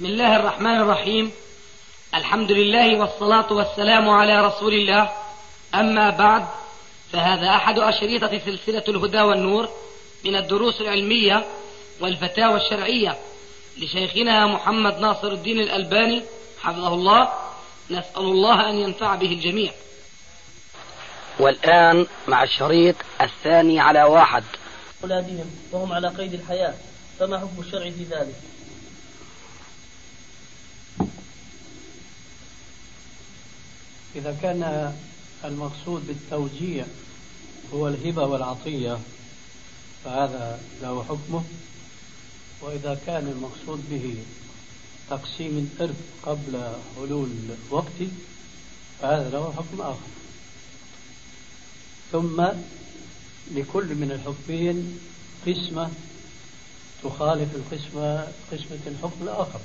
بسم الله الرحمن الرحيم. الحمد لله والصلاة والسلام على رسول الله. أما بعد فهذا أحد أشريطة سلسلة الهدى والنور من الدروس العلمية والفتاوى الشرعية لشيخنا محمد ناصر الدين الألباني حفظه الله. نسأل الله أن ينفع به الجميع. والآن مع الشريط الثاني على واحد. أولادهم وهم على قيد الحياة فما حكم الشرع في ذلك؟ إذا كان المقصود بالتوجيه هو الهبة والعطية فهذا له حكمه. وإذا كان المقصود به تقسيم الإرث قبل حلول وقته فهذا له حكم آخر. ثم لكل من الحكمين قسمة تخالف القسمة قسمة الحكم الآخر.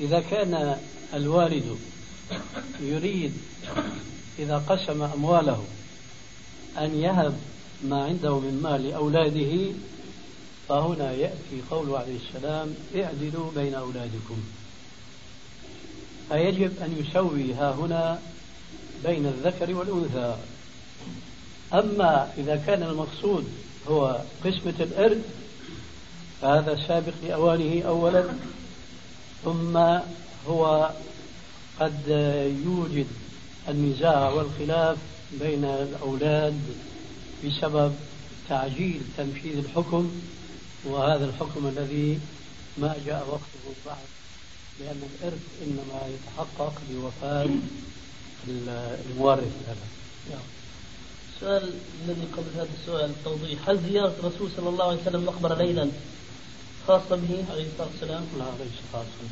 إذا كان الوالد يريد إذا قسم أمواله أن يهب ما عنده من مال لأولاده فهنا يأتي قوله عليه السلام اعدلوا بين أولادكم. فيجب أن يسوي ها هنا بين الذكر والأنثى. أما إذا كان المقصود هو قسمة الإرث فهذا سابق لأوانه أولا ثم هو قد يوجد النزاع والخلاف بين الأولاد بسبب تعجيل تنفيذ الحكم وهذا الحكم الذي ما جاء وقته بعد لأن الإرث إنما يتحقق بوفاة المورث هذا. السؤال الذي قبل هذا السؤال توضيح. هل زيارة الرسول صلى الله عليه وسلم المقبرة ليلا؟ خاصة به عليه الصلاة والسلام؟ لا ليس خاصة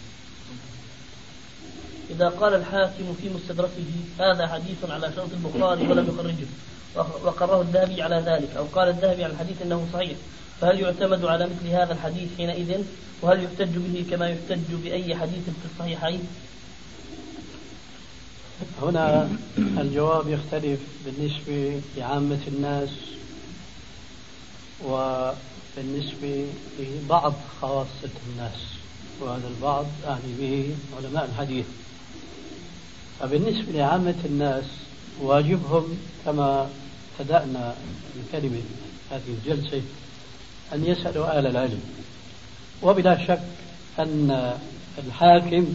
إذا قال الحاكم في مستدركه هذا حديث على شرط البخاري ولم يخرجه وقرره الذهبي على ذلك أو قال الذهبي عن الحديث أنه صحيح. فهل يعتمد على مثل هذا الحديث حينئذ؟ وهل يحتج به كما يحتج بأي حديث في الصحيحين؟ هنا الجواب يختلف بالنسبة لعامة الناس وبالنسبة لبعض خواصة الناس وهذا البعض أعني به علماء الحديث. فبالنسبة لعامة الناس واجبهم كما بدأنا بكلمة هذه الجلسة أن يسألوا أهل العلم. وبلا شك أن الحاكم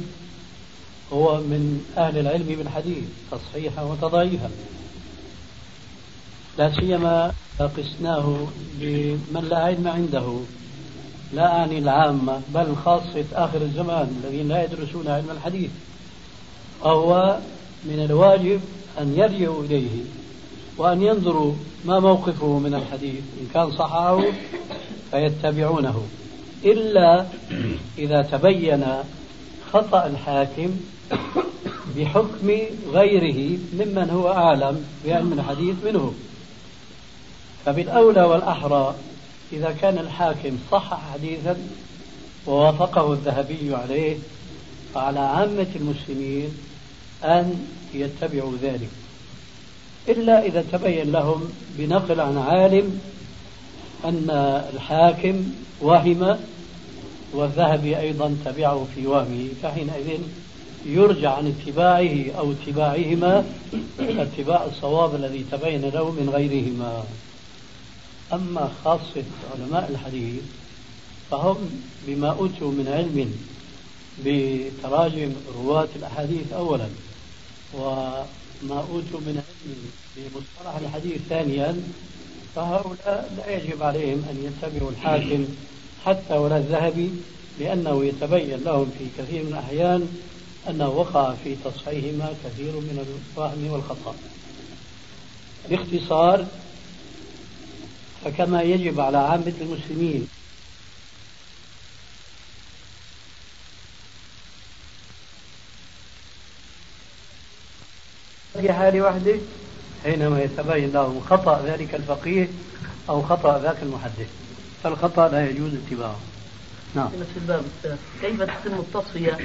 هو من أهل العلم بالحديث تصحيحا وتضعيفا لا سيما قسناه بمن لا علم عنده. لا أعني العامة بل خاصة آخر الزمان الذين لا يدرسون علم الحديث. وهو من الواجب أن يرجعوا إليه وأن ينظروا ما موقفه من الحديث. إن كان صححه فيتبعونه. إلا إذا تبين خطأ الحاكم بحكم غيره ممن هو أعلم بعلم الحديث منه. فبالأولى والأحرى إذا كان الحاكم صحح حديثا ووافقه الذهبي عليه فعلى عامة المسلمين أن يتبعوا ذلك. إلا إذا تبين لهم بنقل عن عالم أن الحاكم وهم والذهبي أيضا تبعه في وهمه فحينئذ يرجع عن اتباعه أو اتباعهما اتباع الصواب الذي تبين له من غيرهما. أما خاصة علماء الحديث فهم بما أوتوا من علم بتراجم رواة الأحاديث أولا. وما أوتوا من علم بمصطلح الحديث ثانيا فهؤلاء لا يجب عليهم أن يتبعوا الحاكم حتى ولا الذهبي لأنه يتبين لهم في كثير من الأحيان أنه وقع في تصحيحهما كثير من الوهم والخطأ. باختصار فكما يجب على عامة المسلمين في حال واحدة حينما يتبين لهم خطأ ذلك الفقيه أو خطأ ذاك المحدث فالخطأ لا يجوز اتباعه. نعم. في الباب. كيف تتم التصفية؟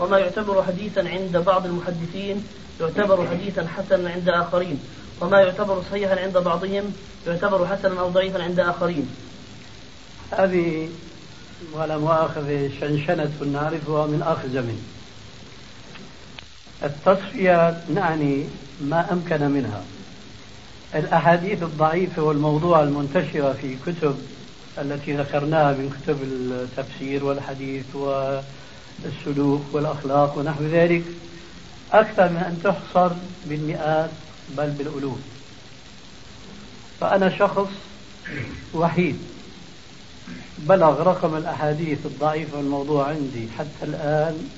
وما يعتبر حديثا عند بعض المحدثين يعتبر حديثا حسنا عند آخرين وما يعتبر صحيحا عند بعضهم يعتبر حسنا أو ضعيفا عند آخرين. هذه ولا مؤاخذة شنشنة نعرفها من أخزم التصفية نعني ما أمكن منها. الأحاديث الضعيفة والموضوع المنتشرة في كتب التي ذكرناها من كتب التفسير والحديث والسلوك والأخلاق ونحو ذلك أكثر من أن تحصر بالمئات بل بالألوف. فأنا شخص وحيد بلغ رقم الأحاديث الضعيفة والموضوع عندي حتى الآن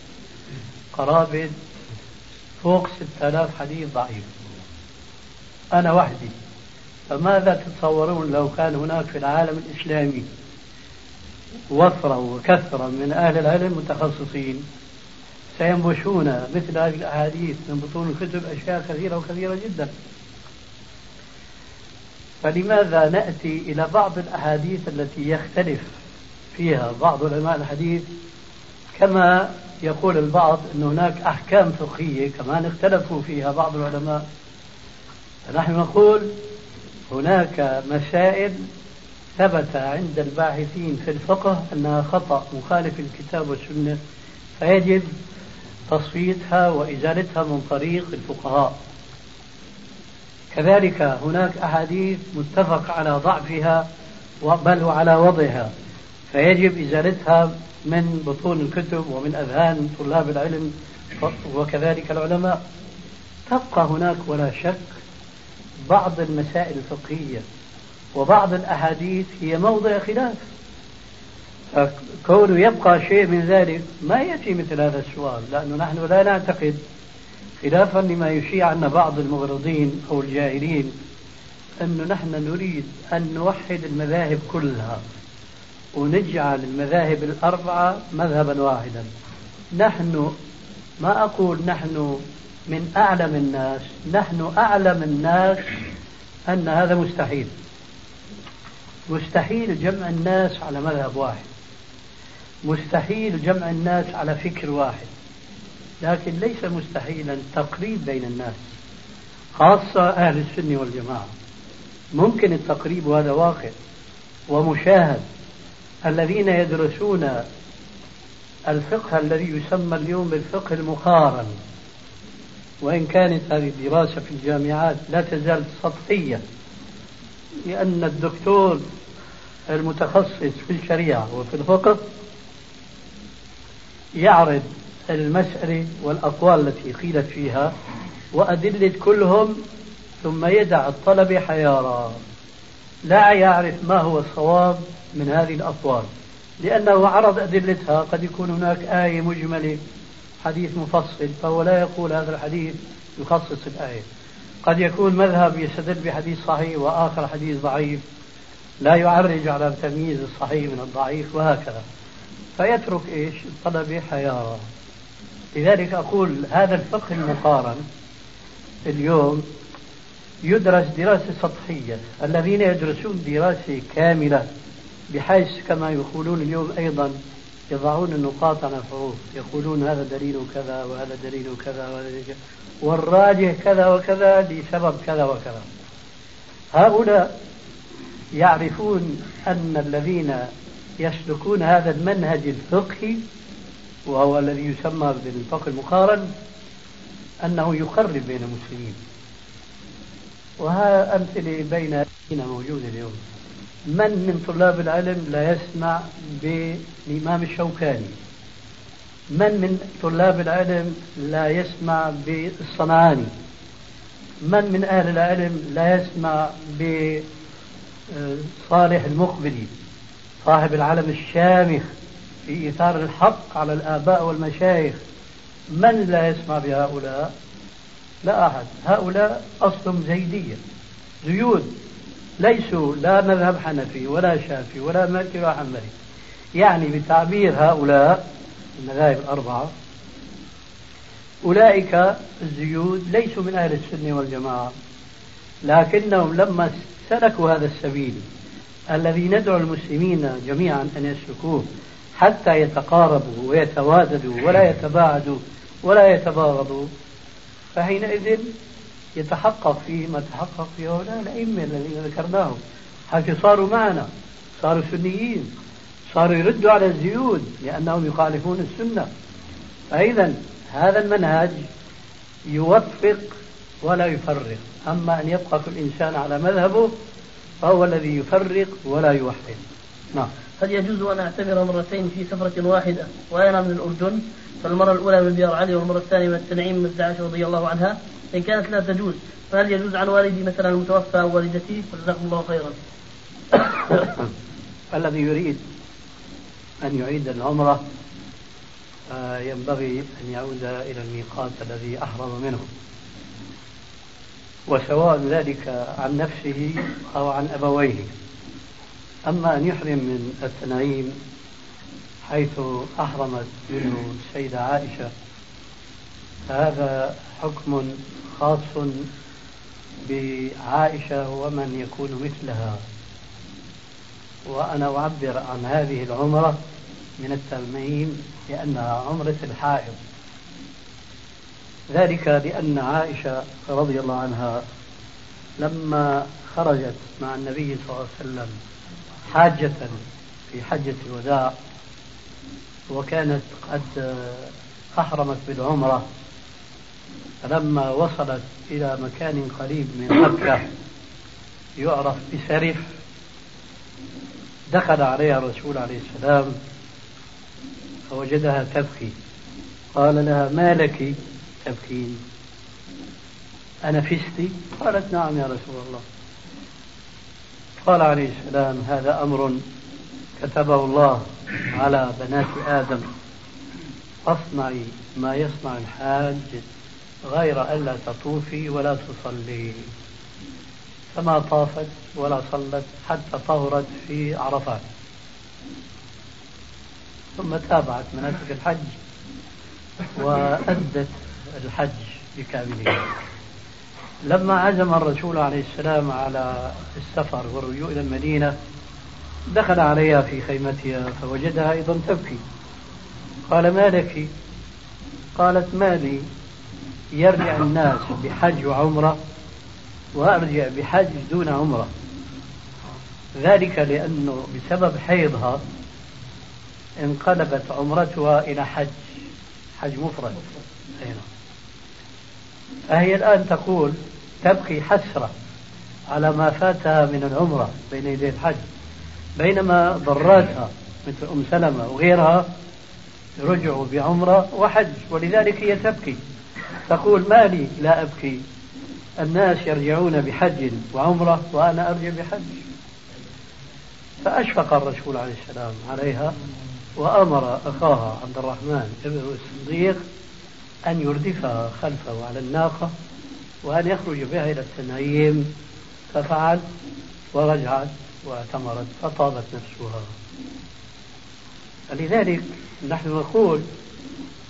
قرابة فوق ستة آلاف حديث ضعيف. أنا وحدي. فماذا تتصورون لو كان هناك في العالم الإسلامي وفرة وكثرة من أهل العلم متخصصين سينبشون مثل هذه الأحاديث من بطون الكتب أشياء كثيرة وكثيرة جدا. فلماذا نأتي إلى بعض الأحاديث التي يختلف فيها بعض علماء الحديث كما يقول البعض أن هناك أحكام فقهية كمان اختلفوا فيها بعض العلماء. فنحن نقول هناك مسائل ثبت عند الباحثين في الفقه أنها خطأ مخالف الكتاب والسنة فيجب تصفيتها وإزالتها من طريق الفقهاء. كذلك هناك أحاديث متفق على ضعفها بل وعلى وضعها فيجب إزالتها من بطون الكتب ومن أذهان طلاب العلم وكذلك العلماء. تبقى هناك ولا شك بعض المسائل الفقهية وبعض الأحاديث هي موضع خلاف. فكونه يبقى شيء من ذلك ما يأتي مثل هذا السؤال لأنه نحن لا نعتقد خلافا لما يشيع عنا بعض المغرضين أو الجاهلين أنه نحن نريد أن نوحد المذاهب كلها. ونجعل المذاهب الأربعة مذهبا واحدا. نحن ما أقول نحن من أعلم الناس نحن أعلم الناس أن هذا مستحيل. مستحيل جمع الناس على مذهب واحد. مستحيل جمع الناس على فكر واحد. لكن ليس مستحيلا تقريب بين الناس خاصة أهل السنة والجماعة. ممكن التقريب وهذا واقع ومشاهد. الذين يدرسون الفقه الذي يسمى اليوم بالفقه المقارن وإن كانت هذه الدراسة في الجامعات لا تزال سطحية لأن الدكتور المتخصص في الشريعة وفي الفقه يعرض المسألة والأقوال التي قيلت فيها وأدلة كلهم ثم يدع الطلبة حيارى لا يعرف ما هو الصواب من هذه الأقوال لأنه عرض أدلتها قد يكون هناك آية مجملة حديث مفصل فهو لا يقول هذا الحديث يخصص الآية. قد يكون مذهب يستدل بحديث صحيح وآخر حديث ضعيف لا يعرج على تمييز الصحيح من الضعيف وهكذا. فيترك إيش؟ الطلبة حيارى لذلك أقول هذا الفقه المقارن اليوم يدرس دراسة سطحية. الذين يدرسون دراسة كاملة بحيث كما يقولون اليوم أيضا يضعون النقاط على الحروف. يقولون هذا دليل كذا وهذا دليل كذا وهذا دليل كذا. والراجح كذا وكذا لسبب كذا وكذا. هؤلاء يعرفون أن الذين يسلكون هذا المنهج الفقهي وهو الذي يسمى بالفقه المقارن أنه يقرب بين المسلمين. وها أمثلة بين موجودة اليوم. من من طلاب العلم لا يسمع بالإمام الشوكاني؟ من من طلاب العلم لا يسمع بالصنعاني؟ من من أهل العلم لا يسمع بصالح المقبلي؟ صاحب العلم الشامخ في إيثار الحق على الآباء والمشايخ. من لا يسمع بهؤلاء؟ لا أحد. هؤلاء أصلهم زيدية زيود. ليسوا لا مذهب حنفي ولا شافي ولا مالكي ولا حنبلي. يعني بتعبير هؤلاء المذاهب الأربعة أولئك الزيود ليسوا من أهل السنة والجماعة لكنهم لما سلكوا هذا السبيل الذي ندعو المسلمين جميعا أن يسلكوه حتى يتقاربوا ويتواددوا ولا يتباعدوا ولا يتباغضوا فحينئذ يتحقق فيه ما تحقق فيه هؤلاء الأئمة الذين ذكرناهم. حتى صاروا معنا صاروا سنيين صاروا يردوا على الزيود لأنهم يخالفون السنة. فإذا هذا المنهج يوفق ولا يفرق. أما أن يبقى كل إنسان على مذهبه فهو الذي يفرق ولا يوحد. نعم. هل يجوز أن أعتمر مرتين في سفرة واحدة وأنا من الأردن فالمرة الأولى من ديار علي والمرة الثانية من التنعيم من عائشة رضي الله عنها. إن كانت لا تجوز فهل يجوز عن والدي مثلا المتوفى أو والدتي؟ جزاكم الله خيرا. الذي يريد أن يعيد العمرة آه، ينبغي أن يعود إلى الميقات الذي أحرم منه. وسواء ذلك عن نفسه أو عن أبويه. أما أن يحرم من التنعيم حيث أحرمت منه السيدة عائشة فهذا حكم خاص بعائشة ومن يكون مثلها. وأنا أعبر عن هذه العمرة من التنعيم لأنها عمرة الحائض. ذلك لأن عائشة رضي الله عنها لما خرجت مع النبي صلى الله عليه وسلم حاجة في حجة الوداع وكانت قد أحرمت بالعمرة. فلما وصلت إلى مكان قريب من مكة يعرف بسرف دخل عليها الرسول عليه السلام فوجدها تبكي. قال لها ما لك تبكين؟ أنفستي قالت نعم يا رسول الله. قال عليه السلام هذا أمر كتبه الله على بنات آدم. فاصنعي ما يصنع الحاج غير ألا تطوفي ولا تصلي. فما طافت ولا صلت حتى طهرت في عرفات. ثم تابعت مناسك الحج وأدت الحج بكامله لما عزم الرسول عليه السلام على السفر والرجوع إلى المدينة دخل عليها في خيمتها فوجدها أيضا تبكي. قال ما لك؟ قالت ما لي. يرجع الناس بحج وعمرة وأرجع بحج دون عمرة. ذلك لأنه بسبب حيضها انقلبت عمرتها إلى حج حج مفرد. هنا. فهي الآن تقول تبكي حسرة على ما فاتها من العمرة بين يدي الحج بينما ضراتها مثل أم سلمة وغيرها رجعوا بعمرة وحج ولذلك هي تبكي. تقول ما لي لا أبكي الناس يرجعون بحج وعمرة وأنا أرجع بحج. فأشفق الرسول عليه السلام عليها وأمر أخاها عبد الرحمن بن الصديق أن يردفها خلفه على الناقة وأن يخرج بها إلى التنعيم ففعل ورجعت واعتمرت فطابت نفسها. فلذلك نحن نقول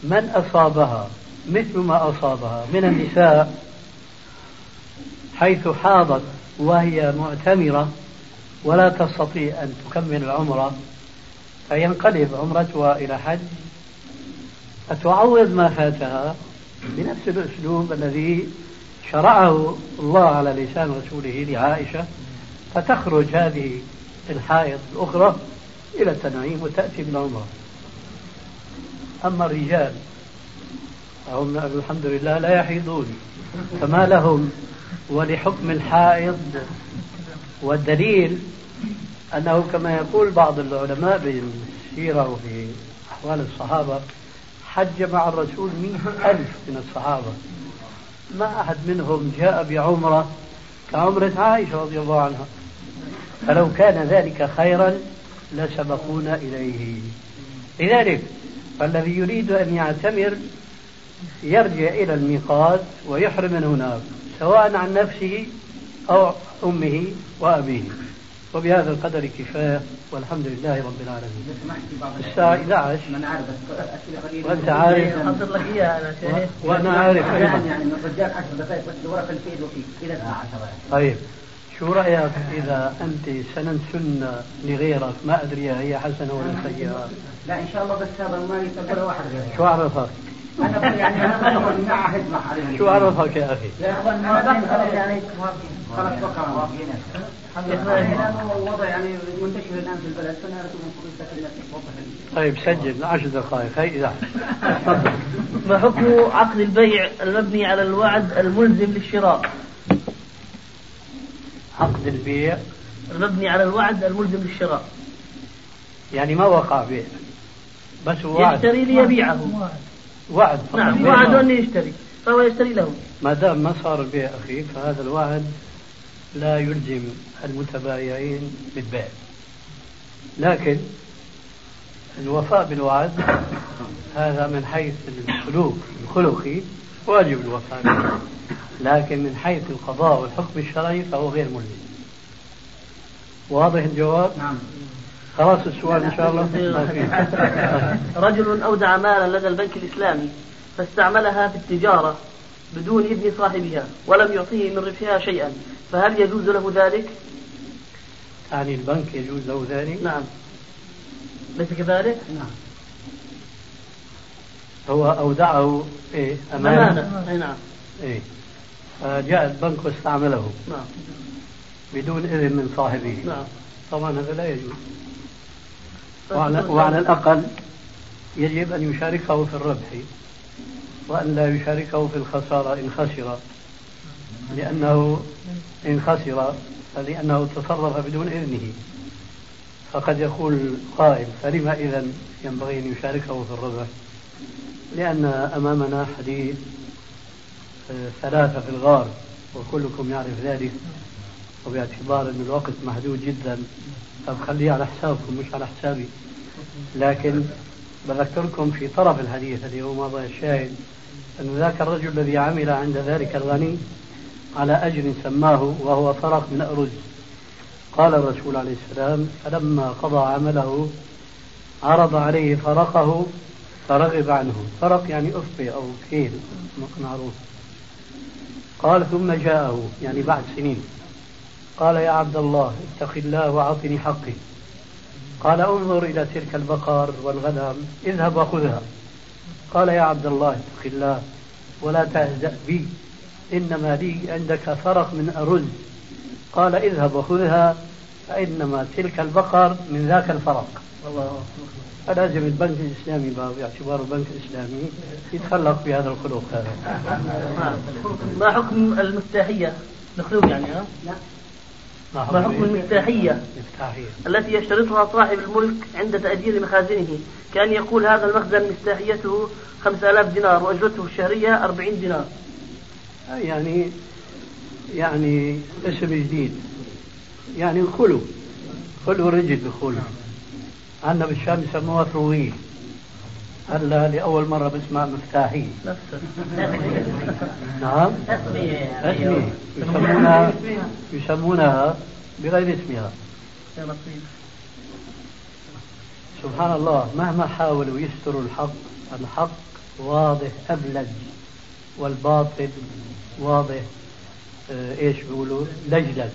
من أصابها مثل ما أصابها من النساء حيث حاضت وهي معتمرة ولا تستطيع أن تكمل العمرة فينقلب عمرتها إلى حج فتعوض ما فاتها بنفس الأسلوب الذي شرعه الله على لسان رسوله لعائشة فتخرج هذه الحائض الأخرى إلى التنعيم وتأتي بالعمرة أما الرجال فهم الحمد لله لا يحيضون فما لهم ولحكم الحائض؟ والدليل أنه كما يقول بعض العلماء بالسيرة وفي أحوال الصحابة حج مع الرسول مئة ألف من الصحابة. ما أحد منهم جاء بعمرة كعمرة عائشة رضي الله عنها. فلو كان ذلك خيرا لسبقونا إليه. لذلك فالذي يريد أن يعتمر يرجع إلى الميقات ويحرم من هناك سواء عن نفسه أو أمه وأبيه. وبهذا القدر كفاية والحمد لله رب العالمين. الساعة 11 وأنت عارف. أنا شاهد وأنا عارف. أيضا. يعني من الرجال 10 دقائق بس ورقة الفيد وفي إلى الساعة 10 طيب. شو رأيك إذا أنت سنن سنة لغيرك؟ ما أدري هي حسنة ولا سيئة. لا إن شاء الله بس هذا ما يقبل واحد غيره شو عرفك؟ أنا يعني أنا بدخل معهد مع شو عرفك يا أخي؟ يا ما بدخل يعني خلاص بقرة يعني منتشر الآن في البلد. فانا طيب سجل. 10 دقائق هي اذا ما حكم عقد البيع المبني على الوعد الملزم للشراء؟ عقد البيع. المبني على الوعد الملزم للشراء. يعني ما وقع بيع بس هو وعد. يشتري ليبيعه. وعد. فقط. نعم وعد أن يشتري. فهو يشتري له. ما دام ما صار البيع أخي فهذا الوعد لا يلزم المتبايعين بالبيع. لكن الوفاء بالوعد هذا من حيث السلوك الخلقي واجب الوفاء. به لكن من حيث القضاء والحكم الشرعي فهو غير ملزم. واضح الجواب؟ نعم. خلاص السؤال إن شاء الله. رجل أودع مالا لدى البنك الإسلامي فاستعملها في التجارة بدون إذن صاحبها ولم يعطيه من ربحها شيئا. فهل يجوز له ذلك؟ يعني البنك يجوز له ذلك؟ نعم. ليس كذلك؟ نعم. هو أودعه إيه أمانة؟ أمانة. أي نعم. إيه. فجاء البنك واستعمله. نعم. بدون إذن من صاحبه. نعم. طبعا هذا لا يجوز. وعلى, وعلى الأقل يجب أن يشاركه في الربح. وأن لا يشاركه في الخسارة إن خسر. لأنه إن خسر فلأنه تصرف بدون إذنه. فقد يقول قائل فلما إذا ينبغي أن يشاركه في الربح؟ لأن أمامنا حديث آه، ثلاثة في الغار وكلكم يعرف ذلك. وباعتبار أن الوقت محدود جدا طب خليه على حسابكم مش على حسابي. لكن بذكركم في طرف الحديث اللي هو موضع الشاهد أن ذاك الرجل الذي عمل عند ذلك الغني على أجر سماه وهو فرق من أرز. قال الرسول عليه السلام فلما قضى عمله عرض عليه فرقه فرغب عنه. فرق يعني أفقي أو كيل معروف. قال ثم جاءه يعني بعد سنين. قال يا عبد الله اتق الله وأعطني حقي. قال انظر إلى تلك البقر والغنم اذهب وخذها. قال يا عبد الله اتق الله. ولا تهزأ بي. إنما لي عندك فرق من أرز قال اذهب وخذها فإنما تلك البقر من ذاك الفرق. الله فلازم البنك الإسلامي باعتباره بنك إسلامي يتخلق بهذا الخلق هذا. ما حكم المفتاحية؟ مخلوق يعني ها؟ ما حكم المفتاحية مفتاحية التي يشترطها صاحب الملك عند تأجير مخازنه كأن يقول هذا المخزن مفتاحيته 5000 دينار وأجرته الشهرية 40 دينار. يعني يعني اسم جديد يعني الخلو خلو الرجل بخلو. عندنا بالشام يسموها ثروية هلا لأول مرة بسمع مفتاحية نفسه. نعم. اسمي يسمونها يسمونها بغير اسمها. سبحان الله مهما حاولوا يستروا الحق الحق واضح أبلج والباطل واضح آه، إيش بيقولوا؟ لجلج.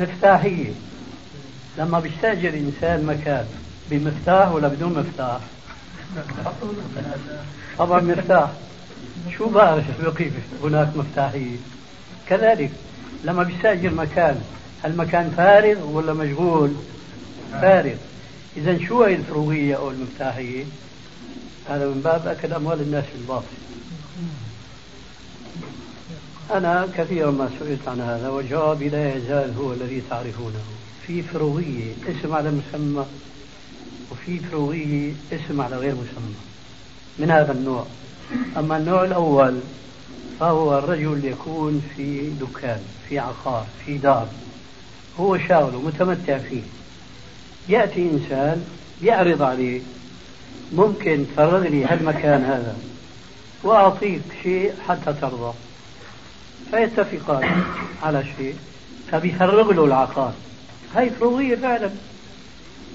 مفتاحية. لما بيستأجر إنسان مكان بمفتاح ولا بدون مفتاح؟ طبعا مفتاح. شو بعرف بقي هناك مفتاحية كذلك لما بيستأجر مكان المكان فارغ ولا مشغول؟ فارغ. إذا شو هي الفروغية أو المفتاحية؟ هذا من باب أكل أموال الناس بالباطل. أنا كثيرا ما سئلت عن هذا وجوابي لا يزال هو الذي تعرفونه. في فروغية اسم على مسمى. وفي فروغية اسم على غير مسمى من هذا النوع. أما النوع الأول فهو الرجل يكون في دكان في عقار في دار هو شاغله متمتع فيه. يأتي إنسان يعرض عليه ممكن تفرغ لي هالمكان هذا وأعطيك شيء حتى ترضى. فيتفقان على شيء فبيفرغ له العقار. هاي فروضية فعلا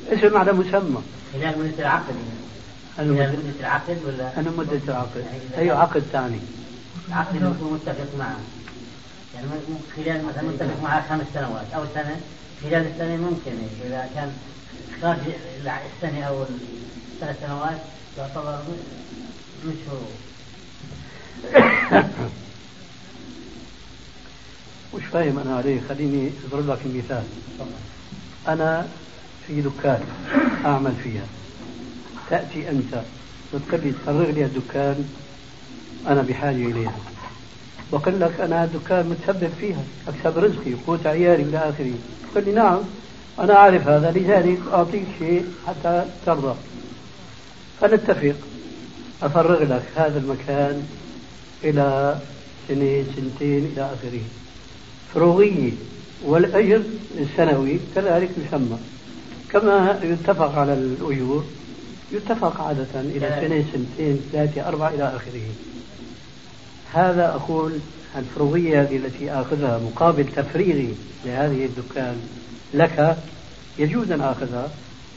اسم على مسمى. خلال مدة العقد. أنا مدة العقد ولا؟ أنا مدة العقد. أي عقد ثاني. العقد اللي يكون متفق معه. يعني خلال مثلا متفق معه خمس سنوات أو سنة. خلال السنة ممكن إذا كان خارج السنة أو الثلاث سنوات يعتبر مش هو. مش فاهم أنا عليه. خليني أضرب لك مثال أنا في دكان أعمل فيها. تأتي أنت وتقول تفرغ لي الدكان أنا بحاجة إليها. بقول لك أنا الدكان متسبب فيها أكسب رزقي وقوت عيالي إلى آخره. تقول لي نعم أنا أعرف هذا لذلك أعطيك شيء حتى ترضى. فنتفق. أفرغ لك هذا المكان إلى سنه سنتين إلى آخره. فروغيه والأجر السنوي كذلك يسمى. كما يتفق على الاجور يتفق عادة إلى سنة سنتين ثلاثة أربعة إلى آخره. هذا أقول الفروغية التي آخذها مقابل تفريغي لهذه الدكان لك. يجوز أن آخذها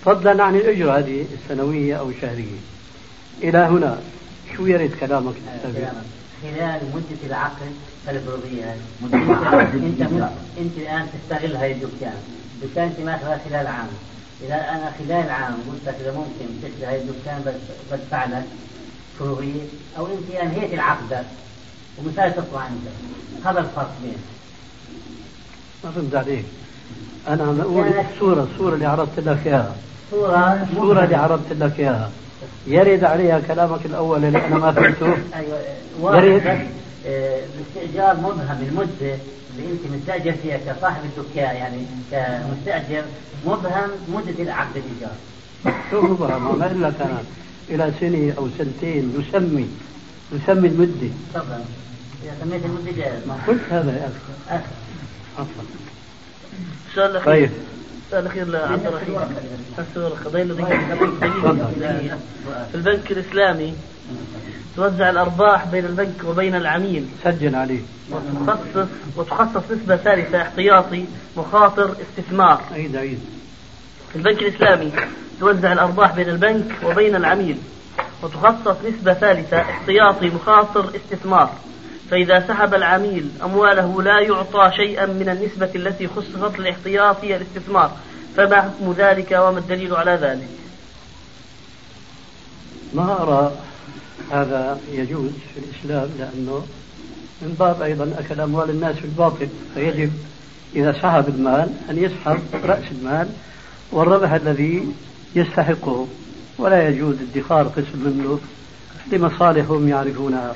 فضلا عن الأجرة هذه السنوية أو الشهرية. إلى هنا شو يريد كلامك؟ خلال مدة العقد الفروضية أنت أنت الآن تستغل هذه الدكان، الدكان انت ماخذها خلال عام، اذا أنا خلال عام قلت لك إذا ممكن تشتري هذه الدكان بدفع لك فروضية أو انت انهيت العقد ومثال تطلع انت، هذا الفرق بين ما فهمت عليك. أنا عم أقول الصورة الصورة اللي عرضت لك إياها. صورة الصورة اللي عرضت لك إياها. يرد عليها كلامك الأول اللي أنا ما فهمته. أيوه. يرد. آه، باستئجار مبهم المدة اللي انت مستاجر فيها كصاحب الدكان يعني كمستأجر مبهم مدة العقد الإيجار. شو مبهم؟ ما لك أنا إلى سنة أو سنتين يسمي يسمي المدة. تفضل. إذا سميت المدة جائز. قلت هذا يا أخي. عفوا. السؤال الأخير. طيب. السؤال الأخير لعبد الرحيم. في البنك الإسلامي توزع الأرباح بين البنك وبين العميل. سجل عليه. وتخصص وتخصص نسبة ثالثة احتياطي مخاطر استثمار. عيد عيد. في البنك الإسلامي توزع الأرباح بين البنك وبين العميل. وتخصص نسبة ثالثة احتياطي مخاطر استثمار. فإذا سحب العميل أمواله لا يعطى شيئا من النسبة التي خصصت للاحتياطي الاستثمار. فما حكم ذلك وما الدليل على ذلك؟ ما أرى هذا يجوز في الإسلام لأنه من باب أيضا أكل أموال الناس في الباطل فيجب إذا سحب المال أن يسحب رأس المال والربح الذي يستحقه. ولا يجوز ادخار قسم منه لمصالحهم يعرفونها.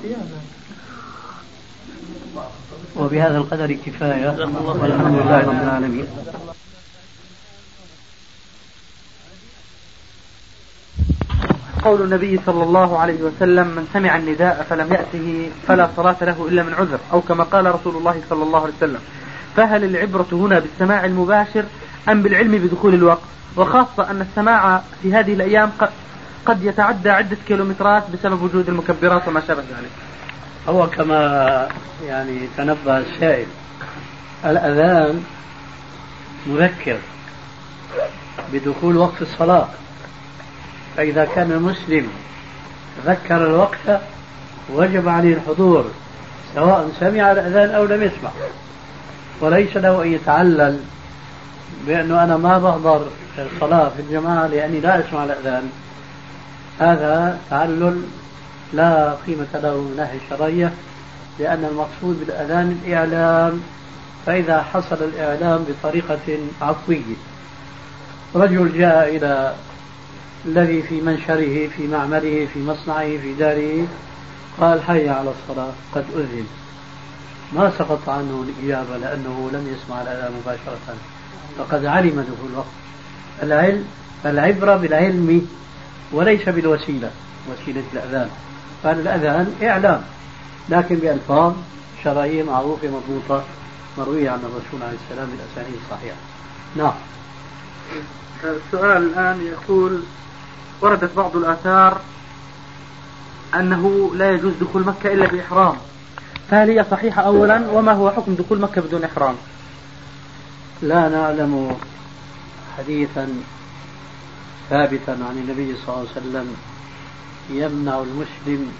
وبهذا القدر كفاية. والحمد لله رب العالمين. قول النبي صلى الله عليه وسلم من سمع النداء فلم يأته فلا صلاة له إلا من عذر. أو كما قال رسول الله صلى الله عليه وسلم. فهل العبرة هنا بالسماع المباشر أم بالعلم بدخول الوقت؟ وخاصة أن السماع في هذه الأيام قد يتعدى عدة كيلومترات بسبب وجود المكبرات وما شابه ذلك. هو كما يعني تنبه السائل الأذان مذكر بدخول وقت الصلاة. فإذا كان المسلم ذكر الوقت وجب عليه الحضور سواء سمع الأذان أو لم يسمع. وليس له أن يتعلل بأنه أنا ما بحضر الصلاة في الجماعة لأني لا أسمع الأذان. هذا تعلل لا قيمة له من الناحية الشرعية لأن المقصود بالأذان الإعلام. فإذا حصل الإعلام بطريقة عفوية رجل جاء إلى الذي في منشره في معمله في مصنعه في داره قال حي على الصلاة قد أذن. ما سقط عنه الإجابة لأنه لم يسمع الأذان مباشرة. فقد علم دخول الوقت. العلم العبرة بالعلم وليس بالوسيلة وسيلة الأذان. قال الأذان إعلام لكن بألفاظ شرعية معروفة مضبوطة مروية عن الرسول عليه السلام بالأسانيد الصحيحة. نعم. السؤال الآن يقول وردت بعض الآثار أنه لا يجوز دخول مكة إلا بإحرام. فهل هي صحيحة أولا؟ وما هو حكم دخول مكة بدون إحرام؟ لا نعلم حديثا ثابتا عن النبي صلى الله عليه وسلم يمنع المسلم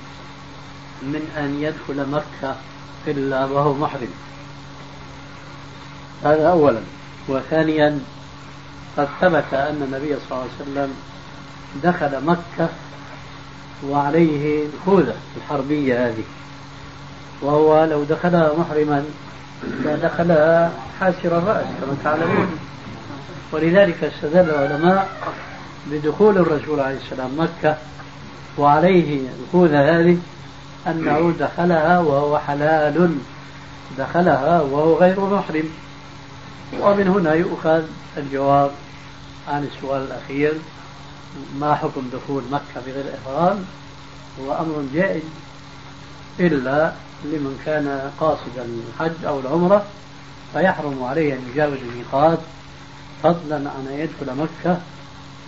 من أن يدخل مكة إلا وهو محرم. هذا أولا. وثانيا قد ثبت أن النبي صلى الله عليه وسلم دخل مكة وعليه الخوذة الحربية هذه. وهو لو دخلها محرما لدخلها حاسر الرأس كما تعلمون. ولذلك استدل العلماء بدخول الرسول عليه السلام مكة وعليه الخوذة هذه أنه دخلها وهو حلال دخلها وهو غير محرم. ومن هنا يؤخذ الجواب عن السؤال الأخير. ما حكم دخول مكة بغير إحرام هو أمر جائز إلا لمن كان قاصدا الحج أو العمرة فيحرم عليه أن يجاوز الميقات فضلا عن أن يدخل مكة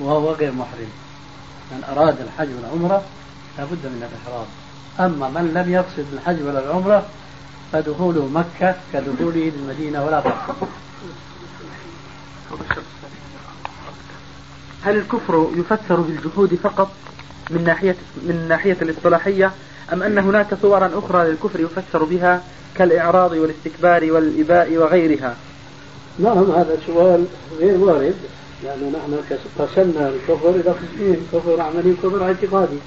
وهو غير محرم. من أراد الحج والعمرة لابد من الإحرام. أما من لم يقصد الحج ولا العمرة فدخوله مكة كدخوله للمدينة ولا فرق هل الكفر يفسر بالجحود فقط من ناحية من ناحية الاصطلاحية أم أن هناك صورا أخرى للكفر يفسر بها كالإعراض والاستكبار والإباء وغيرها؟ نعم هذا سؤال غير وارد لأنه نحن قسمنا الكفر إلى قسمين كفر عملي وكفر اعتقادي.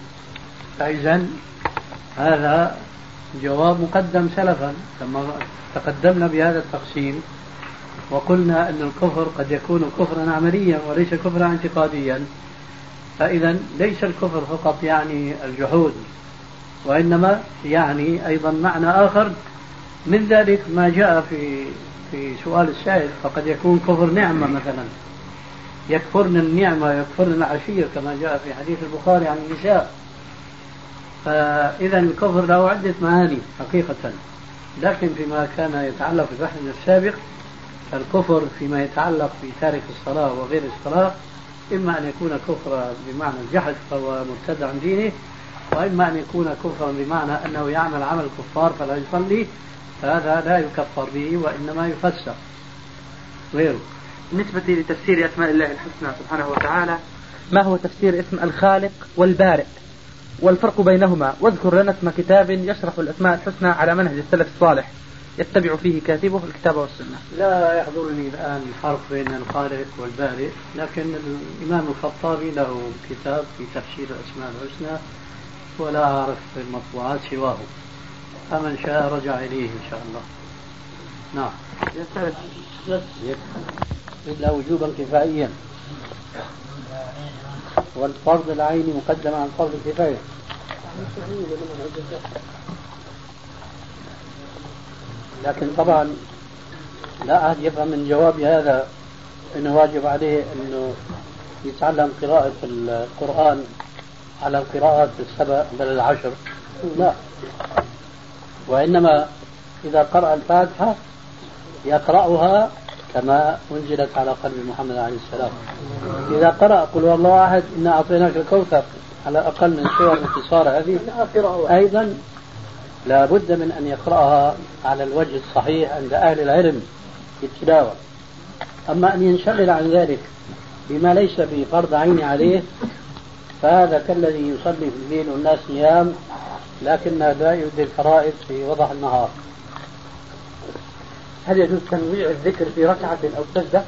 فإذا هذا جواب مقدم سلفا لما تقدمنا بهذا التقسيم وقلنا أن الكفر قد يكون كفرا عمليا وليس كفرا اعتقاديا. فإذا ليس الكفر فقط يعني الجحود وإنما يعني أيضا معنى آخر. من ذلك ما جاء في في سؤال السائل فقد يكون كفر نعمة مثلا. يكفرن النعمة يكفرن العشير كما جاء في حديث البخاري عن النساء. فإذا الكفر له عدة معاني حقيقة. لكن فيما كان يتعلق ببحثنا السابق الكفر فيما يتعلق بتارك الصلاة وغير الصلاة إما أن يكون كفرا بمعنى الجحد فهو مرتد عن دينه وإما أن يكون كفرا بمعنى أنه يعمل عمل الكفار فلا يصلي فهذا لا يكفر به وإنما يفسر غيره. بالنسبة لتفسير أسماء الله الحسنى سبحانه وتعالى ما هو تفسير اسم الخالق والبارئ؟ والفرق بينهما. واذكر لنا اسم كتاب يشرح الأسماء الحسنى على منهج السلف الصالح. يتبع فيه كاتبه الكتاب والسنة. لا يحضرني الآن الفرق بين الخالق والبارئ لكن الإمام الخطابي له كتاب في تفسير الأسماء الحسنى ولا أعرف المطبوعات سواه. فمن شاء رجع إليه إن شاء الله. نعم. إلا وجوبا كفائيا. والفرض العيني مقدم عن فرض الكفاية لكن طبعا لا أحد يفهم من جوابي هذا أنه واجب عليه أنه يتعلم قراءة القرآن على القراءات السبع بل العشر. لا. وإنما إذا قرأ الفاتحة يقرأها كما أنزلت على قلب محمد عليه السلام. إذا قرأ قل والله أحد إنا أعطيناك الكوثر على أقل من سور الاختصار هذه. أيضا لا بد من أن يقرأها على الوجه الصحيح عند أهل العلم في التلاوة. أما أن ينشغل عن ذلك بما ليس بفرض عين عليه فهذا كالذي يصلي في الليل والناس نيام لكن لا يؤدي الفرائض في وضح النهار. هل يجوز تنويع الذكر في ركعة أو سجدة؟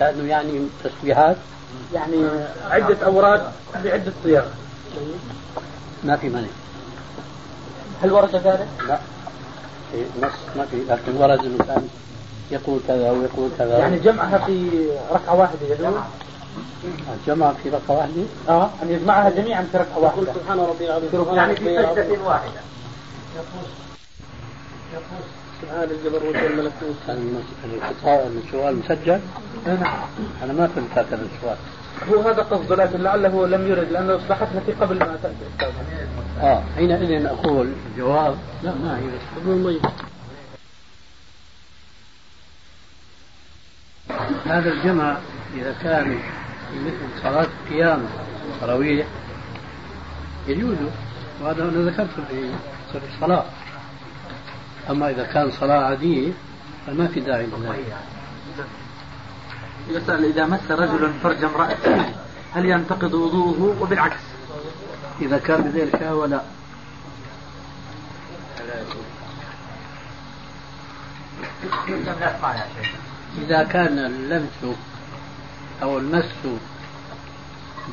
لأنه يعني تسبيحات. يعني عدة أوراد بعدة صيغ ما في مانع. هل ورد ذلك؟ لا. في نص ما في لكن ورد الإنسان يقول كذا ويقول كذا. يعني جمعها في ركعة واحدة يجوز؟ الجمع في ركعة واحدة؟ آه أن يجمعها جميعا في ركعة واحدة. سبحان ربي العظيم. يعني في سجدة واحدة. سبحان الجبروت والملكوت السؤال مسجل؟ نعم. أنا ما فهمت هكذا السؤال. هو هذا قصده لكن لعله لم يرد لأنه إصلاحتنا في قبل ما تأتي. آه حينئذ أقول الجواب لا ما هي بس. هذا الجمع إذا كان مثل صلاة القيام تراويح يجوز. وهذا أنا ذكرته في الصلاة. أما إذا كان صلاة عادية فما في داعي لذلك يسأل إذا مس رجل فرج امرأته هل ينتقض وضوءه؟ وبالعكس. إذا كان بذلك ولا إذا كان اللمس أو المس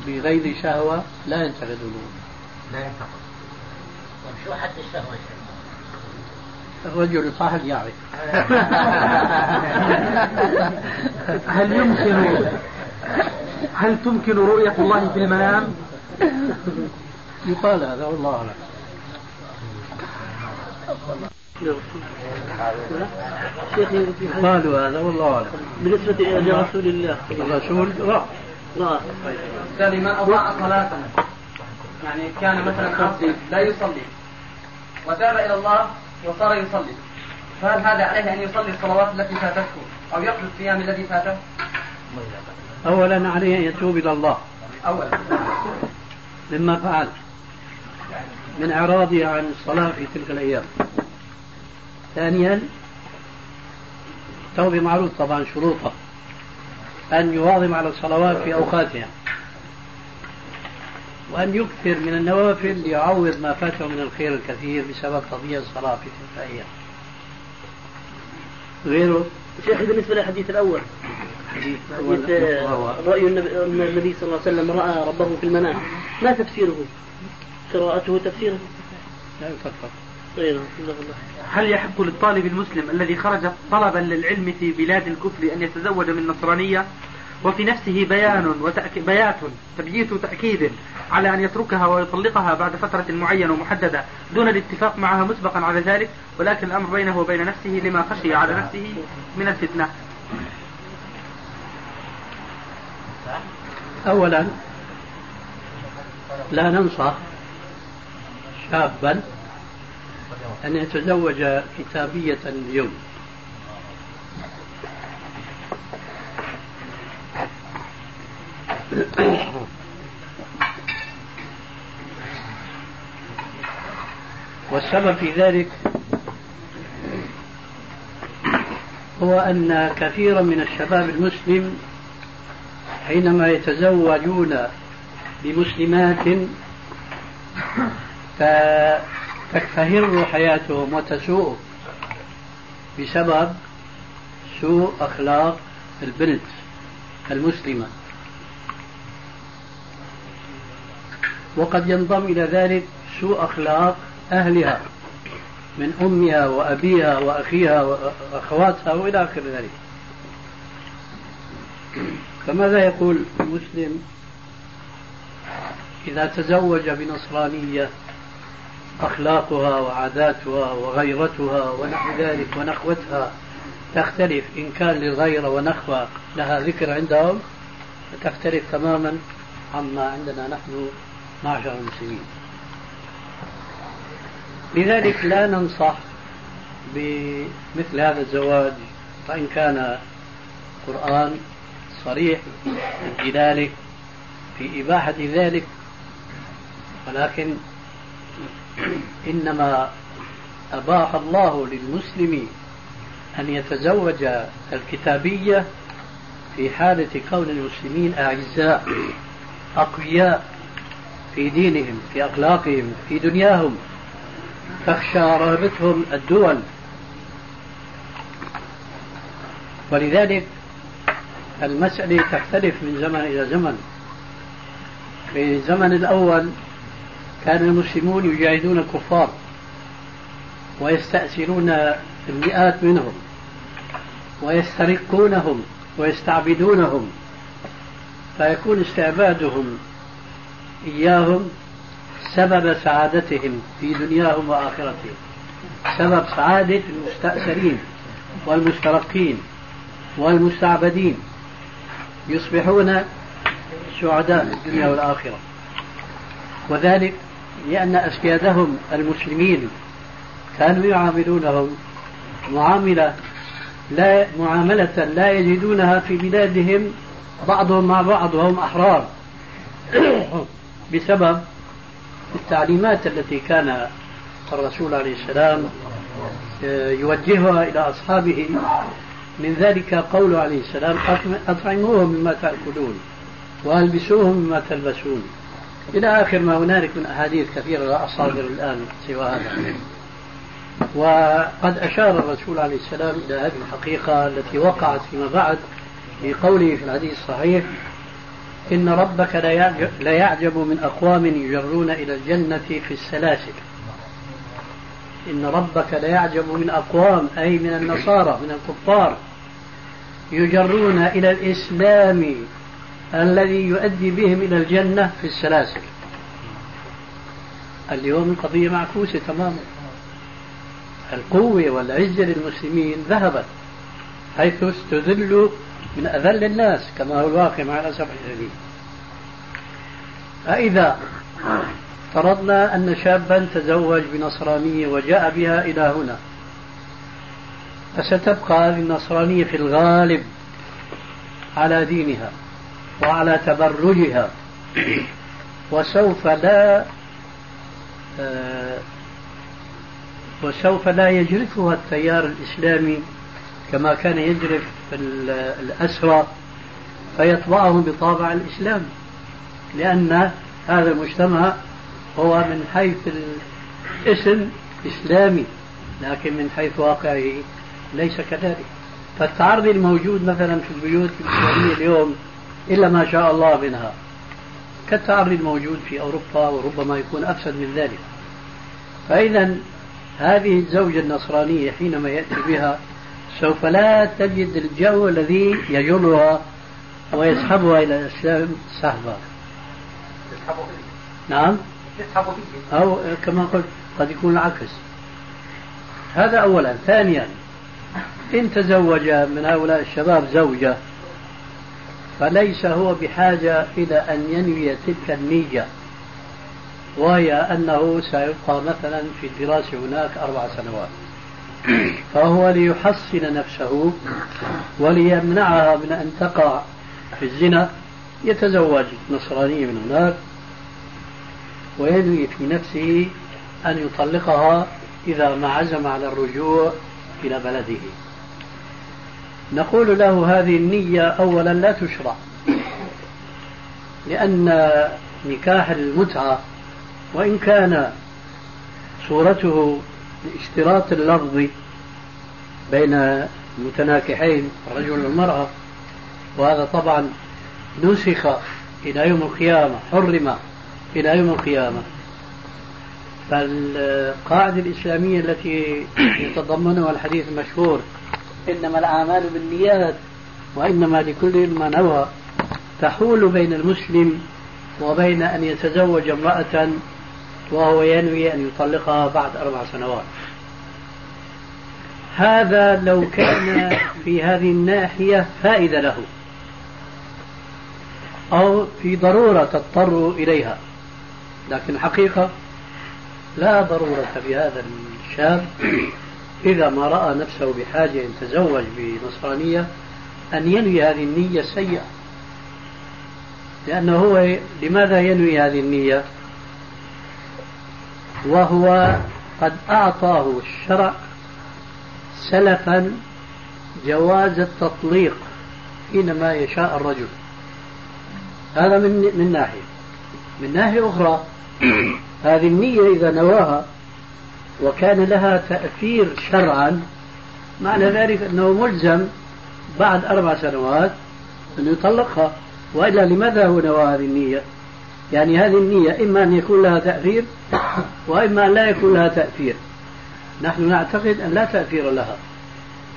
بغير شهوة لا ينتقد الوضوء لا ينتقد طيب شو حد الشهوة الرجل الصاحب يعرف. هل يمكن هل تمكن رؤية الله في المنام؟ يقال هذا والله أعلم. قالوا هذا والله أعلم. بالنسبة لرسول الله. الرسول راى لا قال من أضاع صلاة. يعني كان مثلا عاصي لا يصلي. وتاب إلى الله وصار يصلي. فهل هذا عليه أن يصلي الصلوات التي فاتته؟ أو يقضي الصيام الذي فاته؟ اولا عليه أن يتوب إلى الله. أولا. مما فعل. من إعراضه عن الصلاة في تلك الأيام. ثانيا التوبه معروف طبعا شروطها أن يواظب على الصلوات في أوقاتها. وأن يكثر من النوافل ليعوض ما فاته من الخير الكثير بسبب تضييع الصلاة في تلك الأيام. غيره شيخ بالنسبة للحديث الأول حديث حديث آه، رأي النبي, صلى الله عليه وسلم رأى ربه في المنام ما تفسيره؟ قراءته تفسيره؟ لا يفكر طيب هل يحق للطالب المسلم الذي خرج طلبا للعلم في بلاد الكفر أن يتزوج من نصرانية وفي نفسه بيان وتأك... بيات تبييت تأكيد على أن يتركها ويطلقها بعد فترة معينة ومحددة دون الاتفاق معها مسبقا على ذلك ولكن الأمر بينه وبين نفسه لما خشي على نفسه من الفتنة. أولا لا ننصح شابا أن يتزوج كتابية اليوم. والسبب في ذلك هو أن كثيرا من الشباب المسلم حينما يتزوجون بمسلمات تكفهر حياتهم وتسوء بسبب سوء أخلاق البنت المسلمة. وقد ينضم إلى ذلك سوء أخلاق أهلها من أمها وأبيها وأخيها وأخواتها وإلى آخر ذلك. فماذا يقول المسلم إذا تزوج بنصرانية أخلاقها وعاداتها وغيرتها ونحو ذلك ونخوتها تختلف؟ إن كان للغيرة ونخوة لها ذكر عندهم فتختلف تماما عما عندنا نحن معشر المسلمين لذلك لا ننصح بمثل هذا الزواج وإن كان القرآن صريح الدلالة في إباحة ذلك ولكن إنما أباح الله للمسلم أن يتزوج الكتابية في حالة كون المسلمين أعزاء أقوياء. في دينهم في أخلاقهم في دنياهم. تخشى رهبتهم الدول. ولذلك المسألة تختلف من زمن إلى زمن. في الزمن الأول كان المسلمون يجاهدون الكفار ويستأسرون المئات منهم ويسترقونهم ويستعبدونهم فيكون استعبادهم إياهم سبب سعادتهم في دنياهم وآخرتهم. سبب سعادة المستأسرين والمسترقين والمستعبدين. يصبحون سعداء في الدنيا والآخرة. وذلك لأن أسيادهم المسلمين كانوا يعاملونهم معاملة لا معاملة لا يجدونها في بلادهم بعضهم مع بعض وهم أحرار. بسبب التعليمات التي كان الرسول عليه السلام آه، يوجهها إلى أصحابه. من ذلك قوله عليه السلام أطعموهم مما تأكلون وألبسوهم مما تلبسون. إلى آخر ما هنالك من أحاديث كثيرة لا أصادر الآن سوى هذا. وقد أشار الرسول عليه السلام إلى هذه الحقيقة التي وقعت فيما بعد في قوله في الحديث الصحيح إن ربك لا يعجب من أقوام يجرون إلى الجنة في السلاسل. إن ربك لا يعجب من أقوام أي من النصارى من الكفار يجرون إلى الإسلام الذي يؤدي بهم إلى الجنة في السلاسل. اليوم القضية معكوسة تماما. القوة والعزة للمسلمين ذهبت حيث استذلوا من أذل الناس كما هو الواقع مع الأسف الشديد. فإذا افترضنا أن شابا تزوج بنصرانية وجاء بها إلى هنا فستبقى هذه النصرانية في الغالب على دينها وعلى تبرجها وسوف لا آه، وسوف لا يجرفها التيار الإسلامي كما كان يجرف الأسرى فيطبعهم بطابع الإسلام لأن هذا المجتمع هو من حيث الاسم إسلامي لكن من حيث واقعه ليس كذلك. فالتعرض الموجود مثلا في البيوت الإسلامية اليوم إلا ما شاء الله منها. كالتعرض الموجود في أوروبا وربما يكون أفسد من ذلك. فإذا هذه الزوجة النصرانية حينما يأتي بها سوف لا تجد الجو الذي يجرها ويسحبها إلى الإسلام سحبا. نعم. أو كما قلت قد يكون العكس. هذا أولا. ثانيا إن تزوج من هؤلاء الشباب زوجة فليس هو بحاجة إلى أن ينوي تلك النية وهي أنه سيبقى مثلا في الدراسة هناك أربع سنوات. فهو ليحصن نفسه وليمنعها من أن تقع في الزنا. يتزوج نصرانية من هناك وينوي في نفسه أن يطلقها إذا ما عزم على الرجوع إلى بلده. نقول له هذه النية أولا لا تشرع لأن نكاح المتعة وإن كان صورته اشتراط اللفظ بين المتناكحين الرجل والمرأة وهذا طبعا نسخ إلى يوم القيامة حرم إلى يوم القيامة. فالقاعدة الإسلامية التي يتضمنها الحديث المشهور إنما الأعمال بالنيات وإنما لكل ما نوى تحول بين المسلم وبين أن يتزوج امرأة وهو ينوي أن يطلقها بعد أربع سنوات. هذا لو كان في هذه الناحية فائدة له. أو في ضرورة تضطر إليها. لكن الحقيقة لا ضرورة في هذا الشاب إذا ما رأى نفسه بحاجة أن يتزوج بنصرانية أن ينوي هذه النية السيئة. لأنه هو لماذا ينوي هذه النية؟ وهو قد أعطاه الشرع سلفا جواز التطليق حينما يشاء الرجل. هذا من من ناحية. من ناحية أخرى هذه النية إذا نواها وكان لها تأثير شرعا معنى ذلك أنه ملزم بعد أربع سنوات أن يطلقها. وإلا لماذا هو نوى هذه النية؟ يعني هذه النية إما أن يكون لها تأثير وإما أن لا يكون لها تأثير. نحن نعتقد أن لا تأثير لها.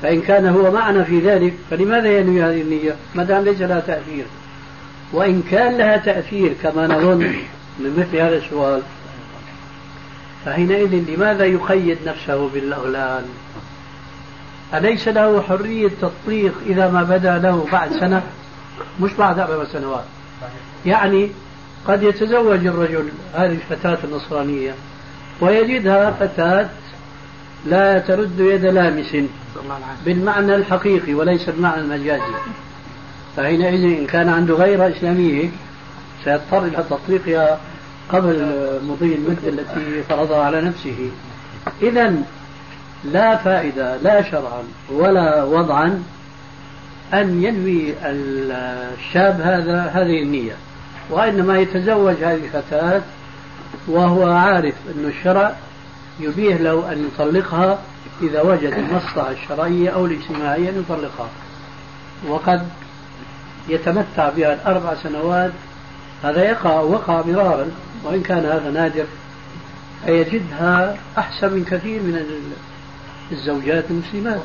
فإن كان هو معنا في ذلك فلماذا ينوي هذه النية؟ ما دام ليس لها تأثير. وإن كان لها تأثير كما نظن من مثل هذا السؤال فحينئذ لماذا يقيد نفسه بالأولان أليس له حرية تطليق إذا ما بدا له بعد سنة؟ مش بعد أربع سنوات. يعني قد يتزوج الرجل هذه الفتاة النصرانية ويجدها فتاة لا ترد يد لامس بالمعنى الحقيقي وليس المعنى المجازي. فحينئذ إن كان عنده غير إسلامية سيضطر إلى تطليقها قبل مضي المدة التي فرضها على نفسه. إذا لا فائدة لا شرعا ولا وضعا أن ينوي الشاب هذا هذه النية. وإنما يتزوج هذه الفتاة وهو عارف أن الشرع يبيه له أن يطلقها إذا وجد المصلحة الشرعية أو الاجتماعية أن يطلقها. وقد يتمتع بها الأربع سنوات. هذا يقع وقع مرارا وإن كان هذا نادر فيجدها أحسن من كثير من الزوجات المسلمات.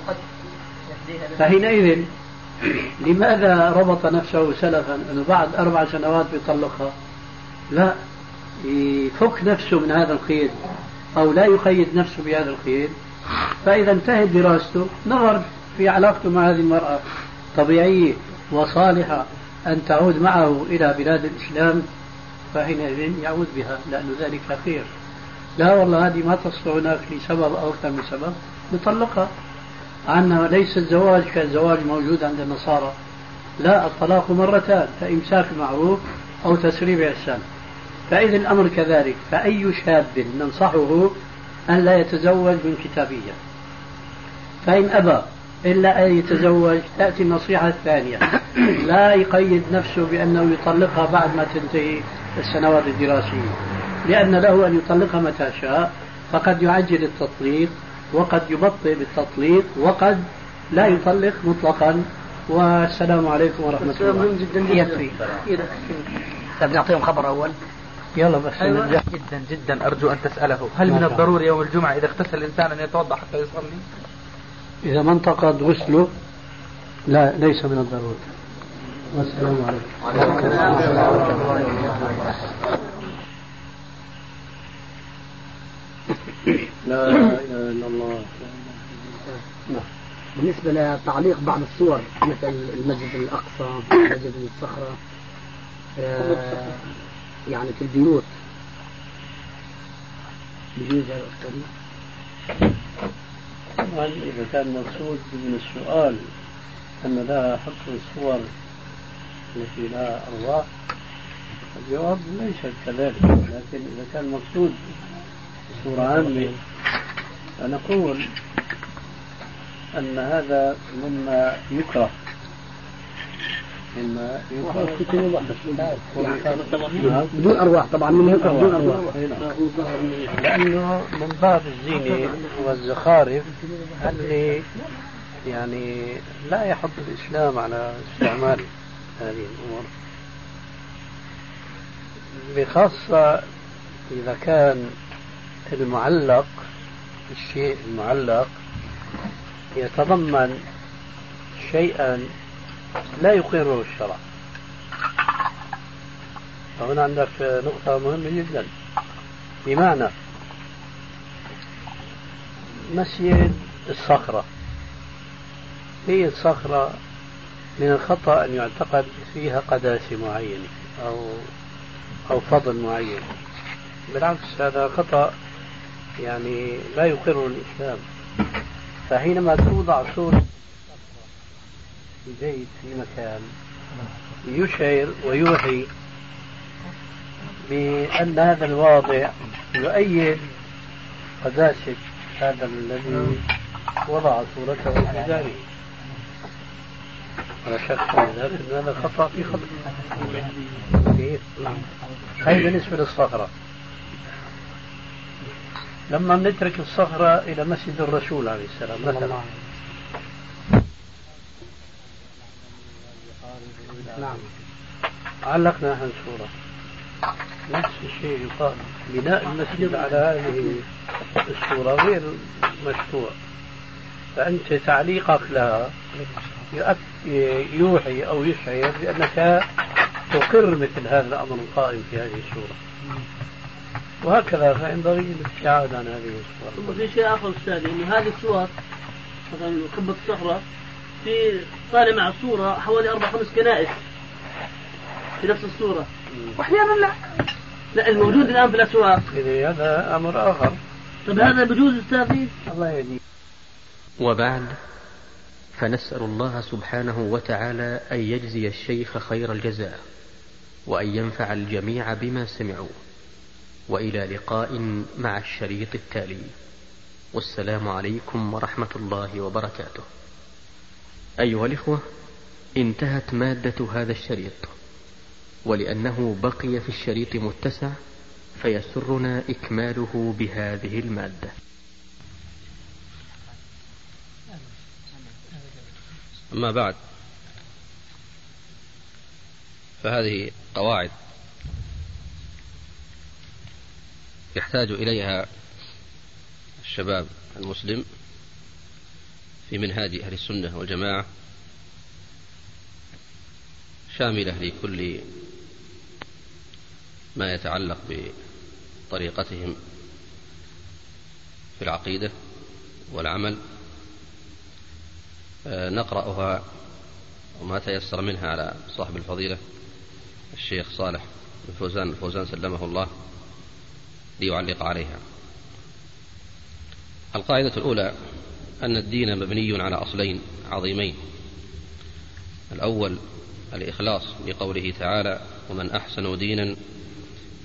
فحينئذ لماذا ربط نفسه سلفا؟ أنه بعد أربع سنوات بيطلقها. لا يفك نفسه من هذا القيد أو لا يقيد نفسه بهذا القيد. فإذا انتهت دراسته نظر في علاقته مع هذه المرأة. طبيعية وصالحة أن تعود معه إلى بلاد الإسلام فحينئذ يعود بها لأن ذلك خير. لا والله هذه ما تصلح هناك لسبب أو أكثر من سبب. نطلقها. عنا ليس الزواج كالزواج موجود عند النصارى. لا الطلاق مرتان فإمساك معروف أو تسريب إحسان. فإذا الأمر كذلك فأي شاب ننصحه أن لا يتزوج من كتابية. فإن أبى إلا أن يتزوج تأتي النصيحة الثانية. لا يقيد نفسه بأنه يطلقها بعد ما تنتهي السنوات الدراسية. لأن له أن يطلقها متى شاء فقد يعجل التطليق وقد يبطئ بالتطليق وقد لا يطلق مطلقا. والسلام عليكم ورحمة الله. جدا يكفي. طيب نعطيهم خبر أول. يلا بس. أيوة. جدا جدا أرجو أن تسأله. هل من الضروري يوم الجمعة إذا اغتسل الإنسان أن يتوضأ حتى يصلي؟ إذا ما انتقد غسله لا ليس من الضروري. والسلام عليكم. لا إله إلا الله. نعم. بالنسبة لتعليق بعض الصور مثل المسجد الأقصى مسجد الصخرة آه يعني في البيوت. بجوز هذا طبعا إذا كان مقصود من السؤال أن لها حق الصور التي لها أرواح الجواب ليس كذلك لكن إذا كان مقصود بصورة عامة فنقول أن هذا مما يكره مما يكره. بدون أرواح طبعا من يكره بدون أرواح. لأنه من باب الزينة والزخارف اللي يعني لا يحض الإسلام على استعمال هذه الأمور. بخاصة إذا كان المعلق الشيء المعلق يتضمن شيئا لا يقره الشرع. فهنا عندك نقطة مهمة جدا. بمعنى مسجد الصخرة. هي الصخرة من الخطأ أن يعتقد فيها قداسة معينة أو أو فضل معين. بالعكس هذا خطأ يعني لا يقره الإسلام. فحينما توضع صورة في في مكان يشعر ويوحي بأن هذا الواضع يؤيد قداسة هذا الذي وضع صورته في داره. ولا شك لكن هذا خطأ في خطأ. كيف؟ هذه بالنسبة للصخرة. لما نترك الصخرة إلى مسجد الرسول عليه السلام مثلا. نعم. علقنا نحن صورة نفس الشيء يقال. بناء المسجد على هذه الصورة غير مشروع. فأنت تعليقك لها يوحي أو يشعر بأنك تقر مثل هذا الأمر القائم في هذه الصورة وهكذا فينبغي الابتعاد عن هذه الصور. في شيء آخر أستاذ انه هذه الصور مثلا قبة الصخرة في طالع مع الصورة حوالي أربع خمس كنائس في نفس الصورة. واحيانا لا؟ لا الموجود الآن في الأسواق. هذا أمر آخر. طيب هذا بجوز أستاذ الله يهديك. وبعد فنسأل الله سبحانه وتعالى أن يجزي الشيخ خير الجزاء وأن ينفع الجميع بما سمعوا. وإلى لقاء مع الشريط التالي. والسلام عليكم ورحمة الله وبركاته. أيها الإخوة انتهت مادة هذا الشريط. ولأنه بقي في الشريط متسع فيسرنا إكماله بهذه المادة. أما بعد فهذه قواعد يحتاج إليها الشباب المسلم في منهاج أهل السنة والجماعة شاملة لكل ما يتعلق بطريقتهم في العقيدة والعمل. آه، نقرأها وما تيسر منها على صاحب الفضيلة الشيخ صالح الفوزان الفوزان سلمه الله. ليعلق عليها القاعدة الأولى أن الدين مبني على أصلين عظيمين. الأول الإخلاص لقوله تعالى ومن أحسن دينا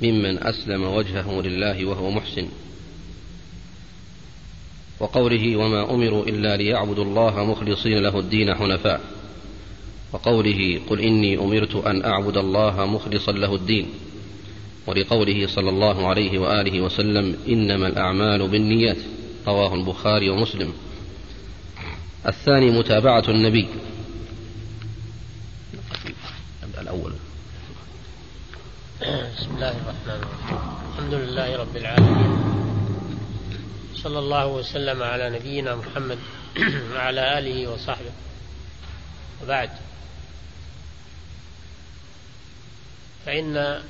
ممن أسلم وجهه لله وهو محسن وقوله وما أمروا إلا ليعبدوا الله مخلصين له الدين حنفاء وقوله قل إني أمرت أن أعبد الله مخلصا له الدين ولقوله صلى الله عليه وآله وسلم إنما الأعمال بالنيات رواه البخاري ومسلم. الثاني متابعة النبي. الأول. بسم الله الرحمن الرحيم. الحمد لله رب العالمين. صلى الله وسلم على نبينا محمد وعلى آله وصحبه. وبعد. فإن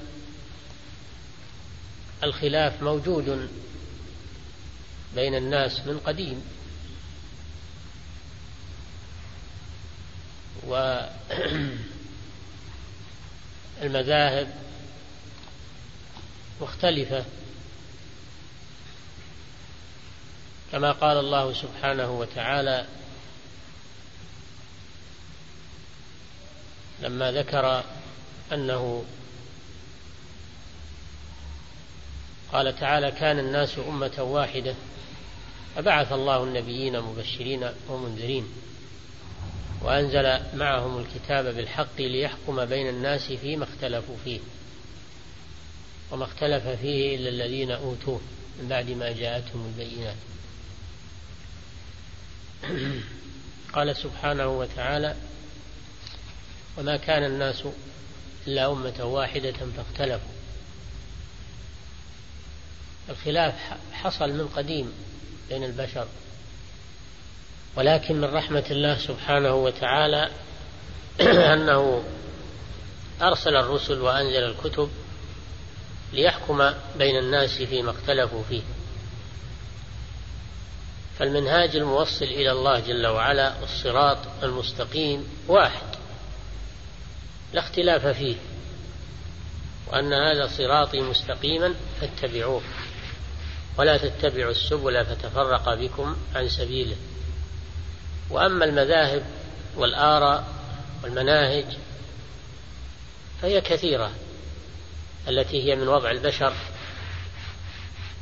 الخلاف موجود بين الناس من قديم. والمذاهب مختلفة. كما قال الله سبحانه وتعالى لما ذكر أنه قال تعالى كان الناس أمة واحدة. فبعث الله النبيين مبشرين ومنذرين. وأنزل معهم الكتاب بالحق ليحكم بين الناس فيما اختلفوا فيه. وما اختلف فيه إلا الذين أوتوه من بعد ما جاءتهم البينات. قال سبحانه وتعالى وما كان الناس إلا أمة واحدة فاختلفوا. الخلاف حصل من قديم بين البشر ولكن من رحمة الله سبحانه وتعالى أنه أرسل الرسل وأنزل الكتب ليحكم بين الناس فيما اختلفوا فيه. فالمنهاج الموصل إلى الله جل وعلا الصراط المستقيم واحد لا اختلاف فيه وأن هذا صراطي مستقيما فاتبعوه. ولا تتبعوا السبل فتفرق بكم عن سبيله. وأما المذاهب والآراء والمناهج فهي كثيرة التي هي من وضع البشر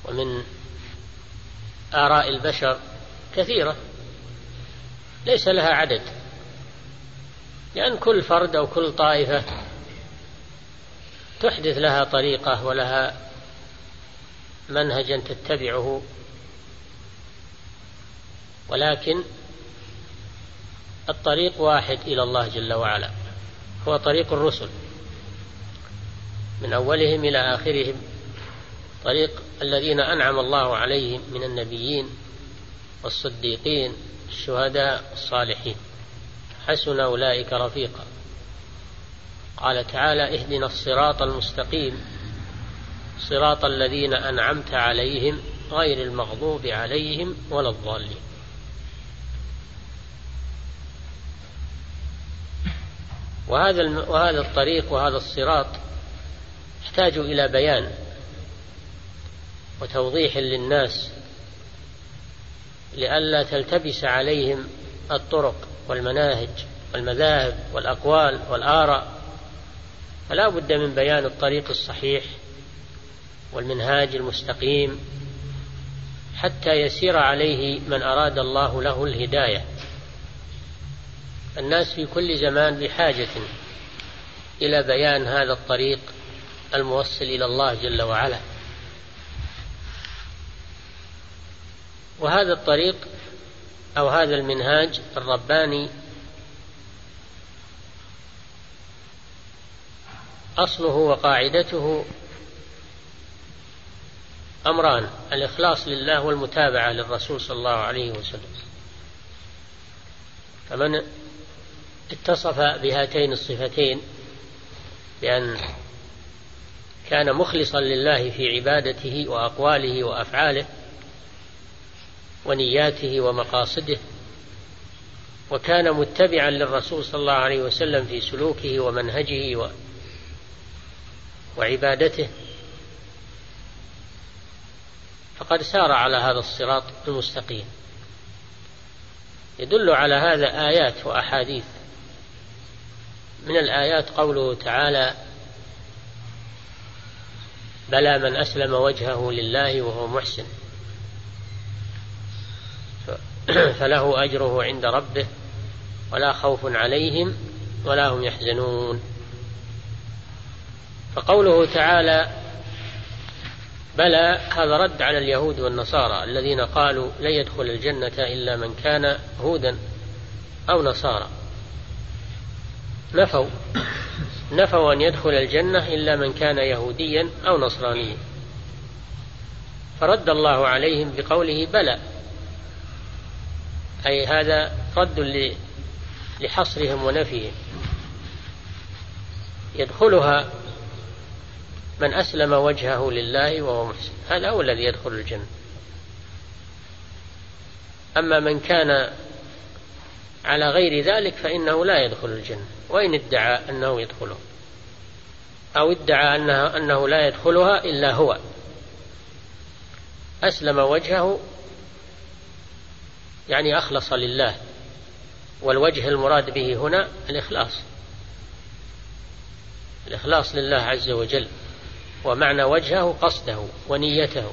ومن آراء البشر كثيرة ليس لها عدد لأن كل فرد أو كل طائفة تحدث لها طريقة ولها منهجا تتبعه. ولكن الطريق واحد إلى الله جل وعلا هو طريق الرسل. من أولهم إلى آخرهم طريق الذين أنعم الله عليهم من النبيين والصديقين الشهداء الصالحين. حسن أولئك رفيقا. قال تعالى اهدنا الصراط المستقيم. صراط الذين أنعمت عليهم غير المغضوب عليهم ولا الضالين. وهذا وهذا الطريق وهذا الصراط يحتاج إلى بيان وتوضيح للناس لئلا تلتبس عليهم الطرق والمناهج والمذاهب والأقوال والآراء. فلا بد من بيان الطريق الصحيح والمنهاج المستقيم حتى يسير عليه من أراد الله له الهداية. الناس في كل زمان بحاجة إلى بيان هذا الطريق الموصل إلى الله جل وعلا. وهذا الطريق أو هذا المنهاج الرباني أصله وقاعدته أمران الإخلاص لله والمتابعة للرسول صلى الله عليه وسلم. فمن اتصف بهاتين الصفتين بأن كان مخلصا لله في عبادته وأقواله وأفعاله ونياته ومقاصده وكان متبعا للرسول صلى الله عليه وسلم في سلوكه ومنهجه و وعبادته فقد سار على هذا الصراط المستقيم. يدل على هذا آيات وأحاديث. من الآيات قوله تعالى بلى من أسلم وجهه لله وهو محسن. فله أجره عند ربه ولا خوف عليهم ولا هم يحزنون. فقوله تعالى بلى هذا رد على اليهود والنصارى الذين قالوا لن يدخل الجنة إلا من كان هودا أو نصارى. نفوا نفوا أن يدخل الجنة إلا من كان يهوديا أو نصرانيا. فرد الله عليهم بقوله بلى. أي هذا رد لحصرهم ونفيهم. يدخلها من أسلم وجهه لله وهو محسن. هذا هو الذي يدخل الجنة. أما من كان على غير ذلك فإنه لا يدخل الجنة. وإن ادعى أنه يدخله. أو ادعى أنه, أنه لا يدخلها إلا هو. أسلم وجهه يعني أخلص لله. والوجه المراد به هنا الإخلاص. الإخلاص لله عز وجل. ومعنى وجهه قصده ونيته.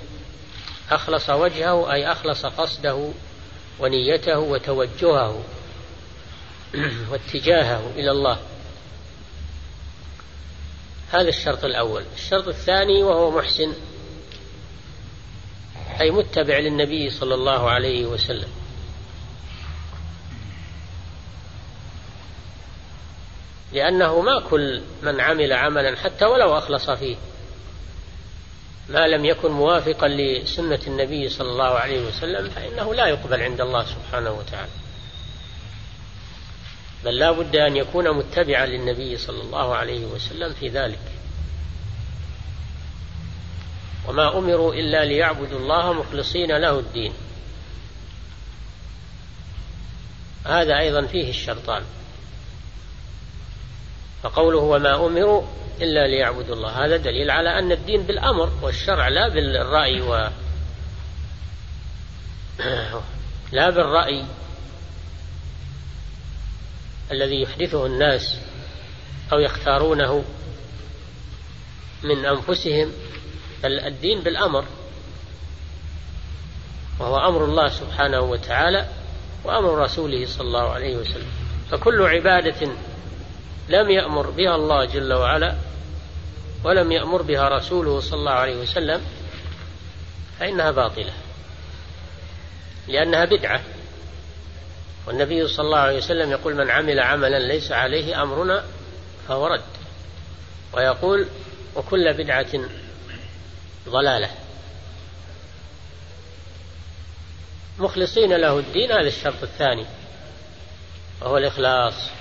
أخلص وجهه أي أخلص قصده ونيته وتوجهه واتجاهه إلى الله. هذا الشرط الأول. الشرط الثاني وهو محسن أي متبع للنبي صلى الله عليه وسلم. لأنه ما كل من عمل عملا حتى ولو أخلص فيه. ما لم يكن موافقا لسنة النبي صلى الله عليه وسلم فإنه لا يقبل عند الله سبحانه وتعالى. بل لا بد أن يكون متبعا للنبي صلى الله عليه وسلم في ذلك. وما أمروا إلا ليعبدوا الله مخلصين له الدين. هذا أيضا فيه الشرطان. فقوله وما أمروا إلا ليعبدوا الله. هذا دليل على أن الدين بالأمر والشرع لا بالرأي و لا بالرأي الذي يحدثه الناس أو يختارونه من أنفسهم بل الدين بالأمر وهو أمر الله سبحانه وتعالى وأمر رسوله صلى الله عليه وسلم. فكل عبادة لم يأمر بها الله جل وعلا ولم يأمر بها رسوله صلى الله عليه وسلم فإنها باطلة لأنها بدعة. والنبي صلى الله عليه وسلم يقول من عمل عملا ليس عليه أمرنا فهو رد. ويقول وكل بدعة ضلالة. مخلصين له الدين هذا الشرط الثاني وهو الإخلاص.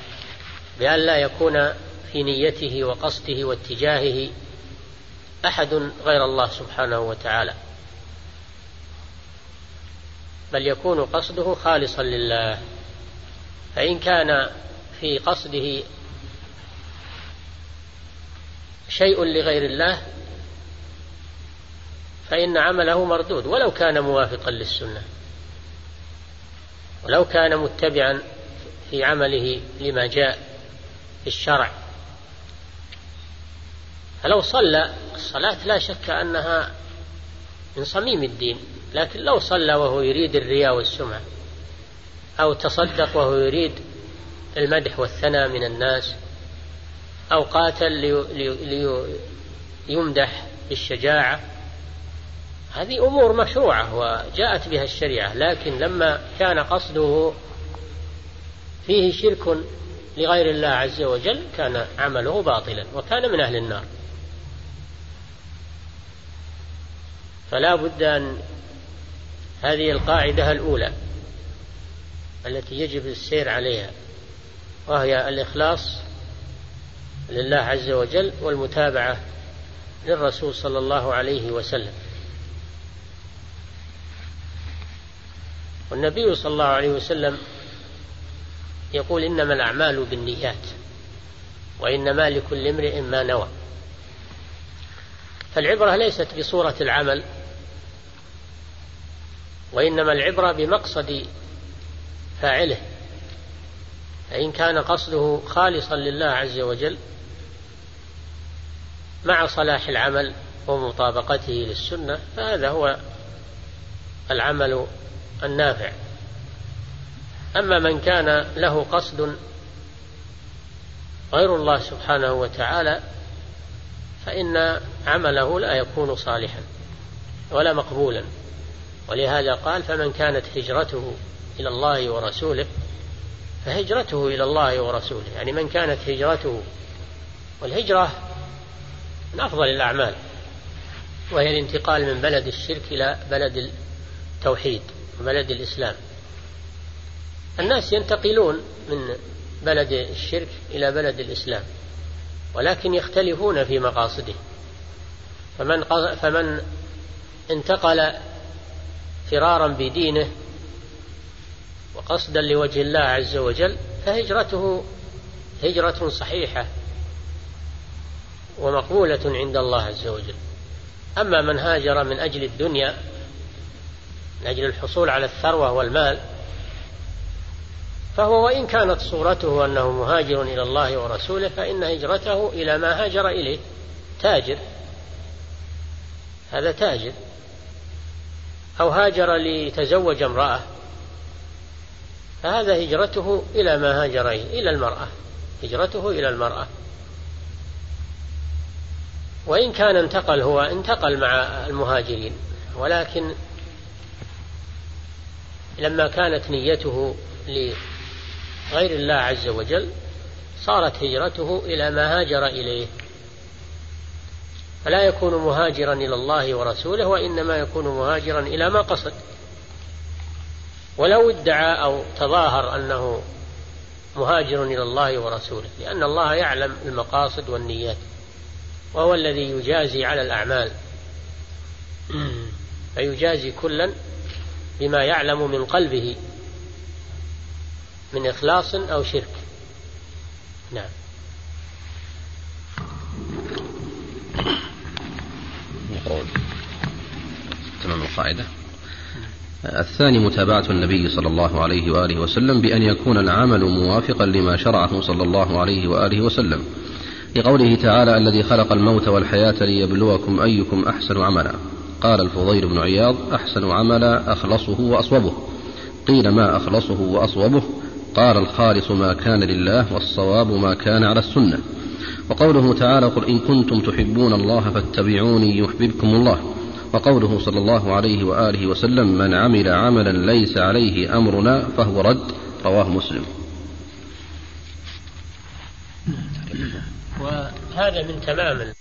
بأن لا يكون في نيته وقصده واتجاهه أحد غير الله سبحانه وتعالى بل يكون قصده خالصا لله. فإن كان في قصده شيء لغير الله فإن عمله مردود ولو كان موافقا للسنة ولو كان متبعا في عمله لما جاء في الشرع. فلو صلى الصلاة لا شك أنها من صميم الدين لكن لو صلى وهو يريد الرياء والسمعة أو تصدق وهو يريد المدح والثناء من الناس أو قاتل ليمدح بالشجاعة هذه أمور مشروعة وجاءت بها الشريعة لكن لما كان قصده فيه شرك لغير الله عز وجل كان عمله باطلا وكان من أهل النار. فلا بد أن هذه القاعدة الأولى التي يجب السير عليها وهي الإخلاص لله عز وجل والمتابعة للرسول صلى الله عليه وسلم. والنبي صلى الله عليه وسلم يقول إنما الأعمال بالنيات وإنما لكل امرئ ما نوى. فالعبرة ليست بصورة العمل وإنما العبرة بمقصد فاعله. فإن كان قصده خالصا لله عز وجل مع صلاح العمل ومطابقته للسنة فهذا هو العمل النافع. أما من كان له قصد غير الله سبحانه وتعالى فإن عمله لا يكون صالحا ولا مقبولا. ولهذا قال فمن كانت هجرته إلى الله ورسوله فهجرته إلى الله ورسوله. يعني من كانت هجرته والهجرة من أفضل الأعمال وهي الانتقال من بلد الشرك إلى بلد التوحيد وبلد الإسلام. الناس ينتقلون من بلد الشرك إلى بلد الإسلام ولكن يختلفون في مقاصده. فمن فمن انتقل فرارا بدينه وقصدا لوجه الله عز وجل فهجرته هجرة صحيحة ومقبولة عند الله عز وجل. أما من هاجر من أجل الدنيا من أجل الحصول على الثروة والمال فهو وإن كانت صورته أنه مهاجر إلى الله ورسوله فإن هجرته إلى ما هاجر إليه. تاجر. هذا تاجر. أو هاجر ليتزوج امرأة. فهذا هجرته إلى ما هاجر إلى المرأة. هجرته إلى المرأة. وإن كان انتقل هو انتقل مع المهاجرين. ولكن لما كانت نيته لغير الله عز وجل صارت هجرته إلى ما هاجر إليه. فلا يكون مهاجرا إلى الله ورسوله وإنما يكون مهاجرا إلى ما قصد. ولو ادعى أو تظاهر أنه مهاجر إلى الله ورسوله لأن الله يعلم المقاصد والنيات وهو الذي يجازي على الأعمال. فيجازي كلا بما يعلم من قلبه. من إخلاص أو شرك. نعم. تمام القاعدة. الثاني متابعة النبي صلى الله عليه وآله وسلم بأن يكون العمل موافقا لما شرعه صلى الله عليه وآله وسلم. لقوله تعالى الذي خلق الموت والحياة ليبلوكم أيكم أحسن عملا. قال الفضيل بن عياض أحسن عملا أخلصه وأصوبه. قيل ما أخلصه وأصوبه؟ قال الخالص ما كان لله والصواب ما كان على السنة. وقوله تعالى قل إن كنتم تحبون الله فاتبعوني يحببكم الله. وقوله صلى الله عليه وآله وسلم من عمل عملا ليس عليه أمرنا فهو رد. رواه مسلم. وهذا من تمام